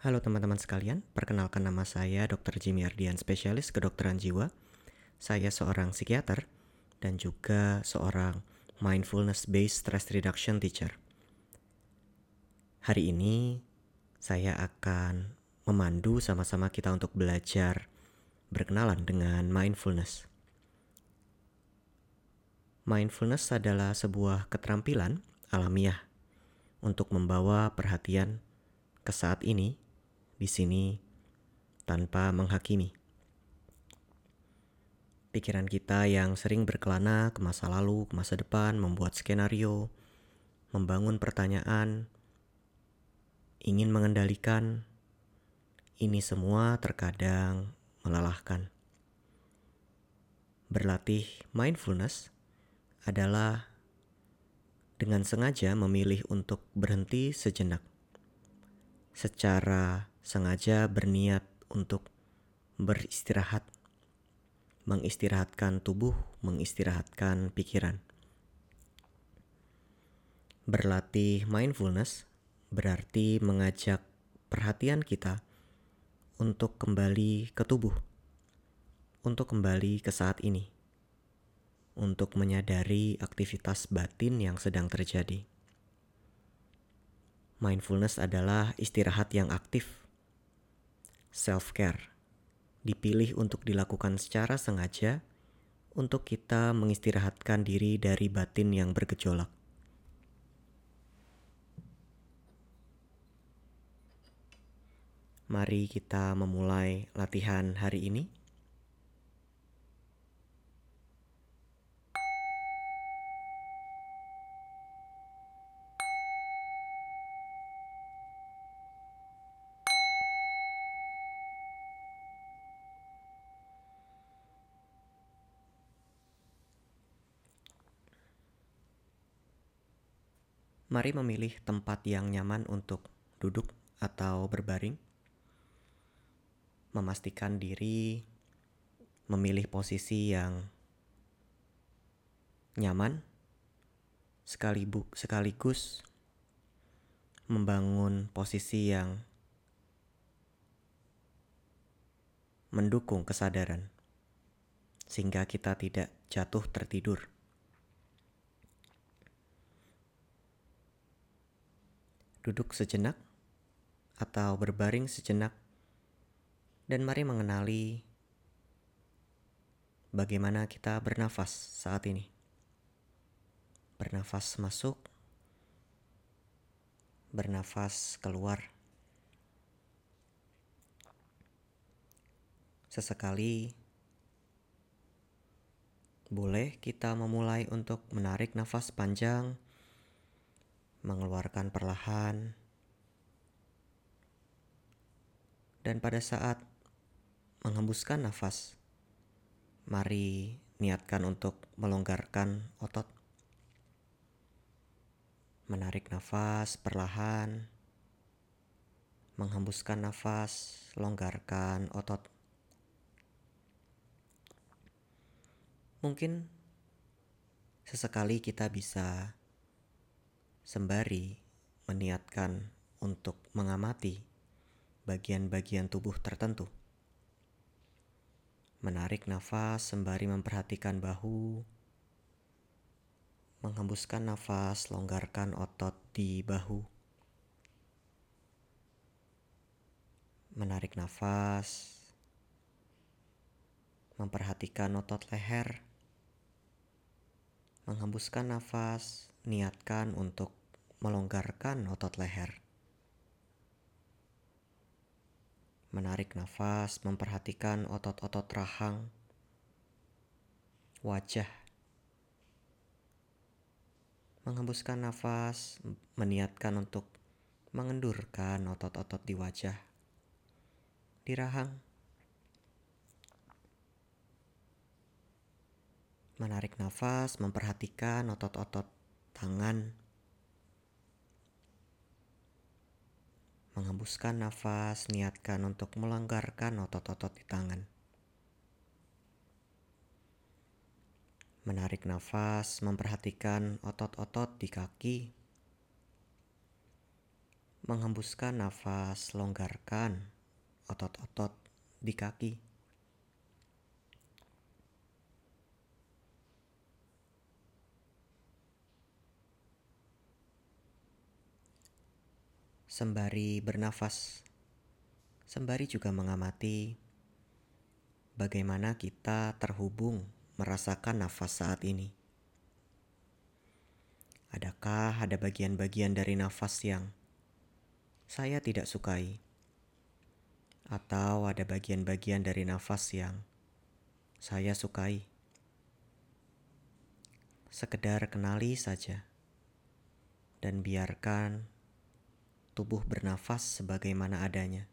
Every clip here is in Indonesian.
Halo teman-teman sekalian, perkenalkan nama saya Dr. Jimmy Ardian, spesialis kedokteran jiwa. Saya seorang psikiater dan juga seorang mindfulness-based stress reduction teacher. Hari ini saya akan memandu sama-sama kita untuk belajar berkenalan dengan mindfulness. Mindfulness adalah sebuah keterampilan alamiah untuk membawa perhatian ke saat ini di sini tanpa menghakimi. Pikiran kita yang sering berkelana ke masa lalu, ke masa depan, membuat skenario, membangun pertanyaan, ingin mengendalikan, ini semua terkadang melelahkan. Berlatih mindfulness adalah dengan sengaja memilih untuk berhenti sejenak secara sengaja berniat untuk beristirahat, mengistirahatkan tubuh, mengistirahatkan pikiran. Berlatih mindfulness berarti mengajak perhatian kita untuk kembali ke tubuh, untuk kembali ke saat ini, untuk menyadari aktivitas batin yang sedang terjadi. Mindfulness adalah istirahat yang aktif. Self-care dipilih untuk dilakukan secara sengaja untuk kita mengistirahatkan diri dari batin yang bergejolak. Mari kita memulai latihan hari ini. Mari memilih tempat yang nyaman untuk duduk atau berbaring. Memastikan diri memilih posisi yang nyaman sekaligus membangun posisi yang mendukung kesadaran sehingga kita tidak jatuh tertidur. Duduk sejenak atau berbaring sejenak dan mari mengenali bagaimana kita bernafas saat ini. Bernafas masuk, bernafas keluar. Sesekali boleh kita memulai untuk menarik nafas panjang mengeluarkan perlahan, dan pada saat menghembuskan nafas, mari niatkan untuk melonggarkan otot. Menarik nafas perlahan, menghembuskan nafas, longgarkan otot. Mungkin sesekali kita bisa sembari meniatkan untuk mengamati bagian-bagian tubuh tertentu. Menarik nafas sembari memperhatikan bahu, menghembuskan nafas, longgarkan otot di bahu. Menarik nafas, memperhatikan otot leher, menghembuskan nafas, niatkan untuk melonggarkan otot leher. Menarik nafas, memperhatikan otot-otot rahang, wajah. Menghembuskan nafas, meniatkan untuk mengendurkan otot-otot di wajah, di rahang. Menarik nafas, memperhatikan otot-otot tangan, Menghembuskan nafas, niatkan untuk melonggarkan otot-otot di tangan. Menarik nafas, memperhatikan otot-otot di kaki. Menghembuskan nafas, longgarkan otot-otot di kaki. Sembari bernafas, sembari juga mengamati bagaimana kita terhubung merasakan nafas saat ini. Adakah ada bagian-bagian dari nafas yang saya tidak sukai? Atau ada bagian-bagian dari nafas yang saya sukai? Sekedar kenali saja dan biarkan tubuh bernafas sebagaimana adanya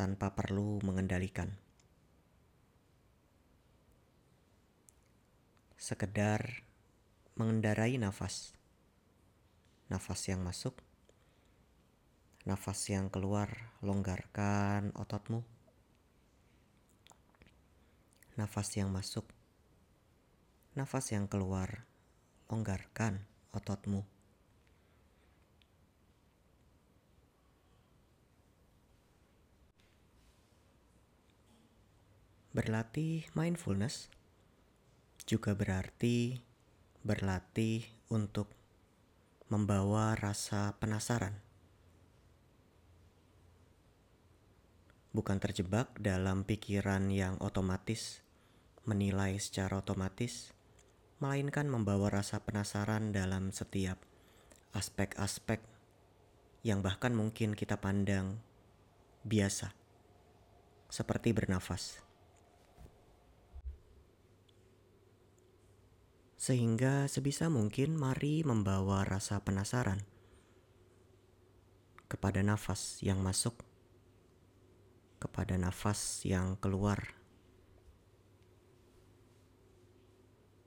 tanpa perlu mengendalikan. Sekedar mengendarai nafas. Nafas yang masuk, nafas yang keluar, longgarkan ototmu. Nafas yang masuk, nafas yang keluar, longgarkan ototmu. Berlatih mindfulness juga berarti berlatih untuk membawa rasa penasaran. Bukan terjebak dalam pikiran yang otomatis, menilai secara otomatis, melainkan membawa rasa penasaran dalam setiap aspek-aspek yang bahkan mungkin kita pandang biasa, seperti bernafas. Sehingga sebisa mungkin mari membawa rasa penasaran kepada nafas yang masuk, kepada nafas yang keluar.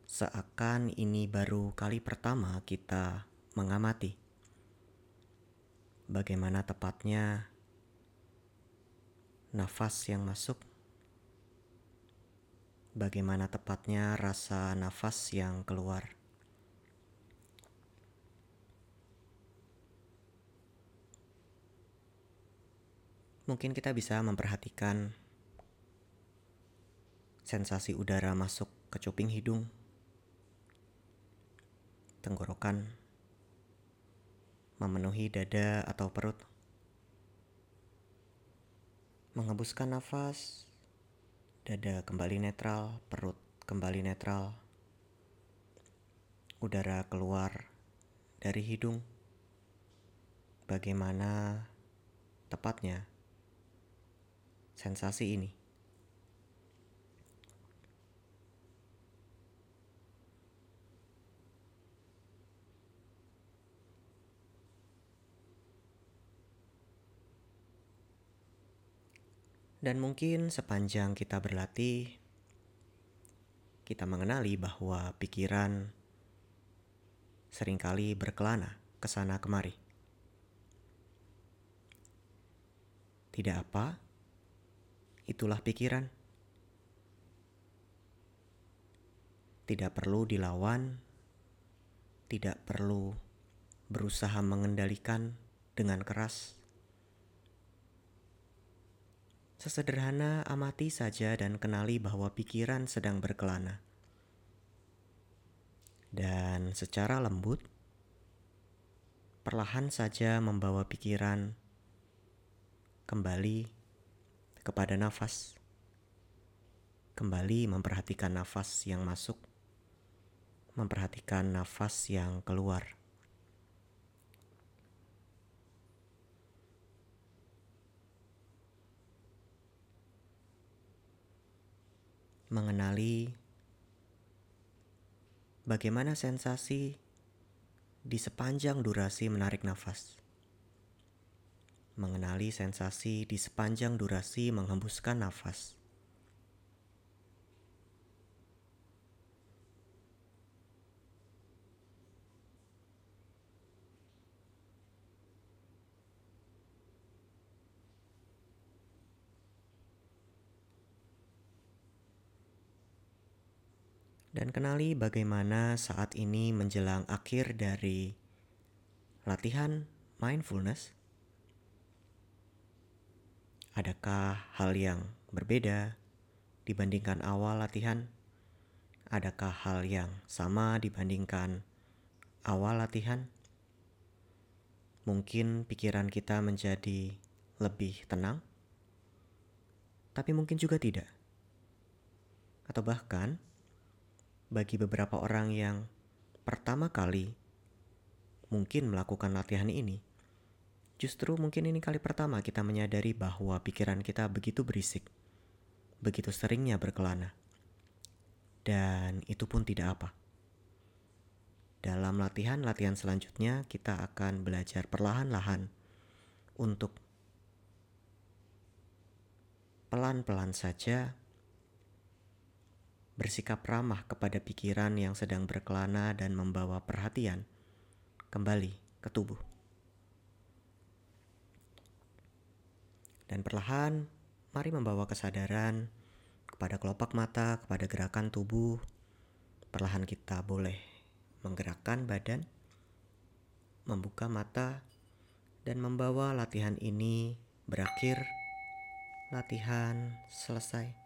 Seakan ini baru kali pertama kita mengamati bagaimana tepatnya nafas yang masuk bagaimana tepatnya rasa nafas yang keluar. Mungkin kita bisa memperhatikan sensasi udara masuk ke cuping hidung, tenggorokan, memenuhi dada atau perut, menghembuskan nafas Dada kembali netral, perut kembali netral. Udara keluar dari hidung. Bagaimana tepatnya sensasi ini? Dan mungkin sepanjang kita berlatih, kita mengenali bahwa pikiran sering kali berkelana ke sana kemari. Tidak apa, itulah pikiran. Tidak perlu dilawan, tidak perlu berusaha mengendalikan dengan keras Sesederhana amati saja dan kenali bahwa pikiran sedang berkelana. Dan secara lembut, perlahan saja membawa pikiran kembali kepada nafas. Kembali memperhatikan nafas yang masuk, memperhatikan nafas yang keluar. Mengenali bagaimana sensasi di sepanjang durasi menarik nafas. Mengenali sensasi di sepanjang durasi menghembuskan nafas. Dan kenali bagaimana saat ini menjelang akhir dari latihan mindfulness? Adakah hal yang berbeda dibandingkan awal latihan? Adakah hal yang sama dibandingkan awal latihan? Mungkin pikiran kita menjadi lebih tenang, tapi mungkin juga tidak. Atau bahkan bagi beberapa orang yang pertama kali mungkin melakukan latihan ini, justru mungkin ini kali pertama kita menyadari bahwa pikiran kita begitu berisik, begitu seringnya berkelana. Dan itu pun tidak apa. Dalam latihan-latihan selanjutnya, kita akan belajar perlahan-lahan untuk pelan-pelan saja bersikap ramah kepada pikiran yang sedang berkelana dan membawa perhatian kembali ke tubuh. Dan perlahan, mari membawa kesadaran kepada kelopak mata, kepada gerakan tubuh. Perlahan kita boleh menggerakkan badan, membuka mata, dan membawa latihan ini berakhir. Latihan selesai.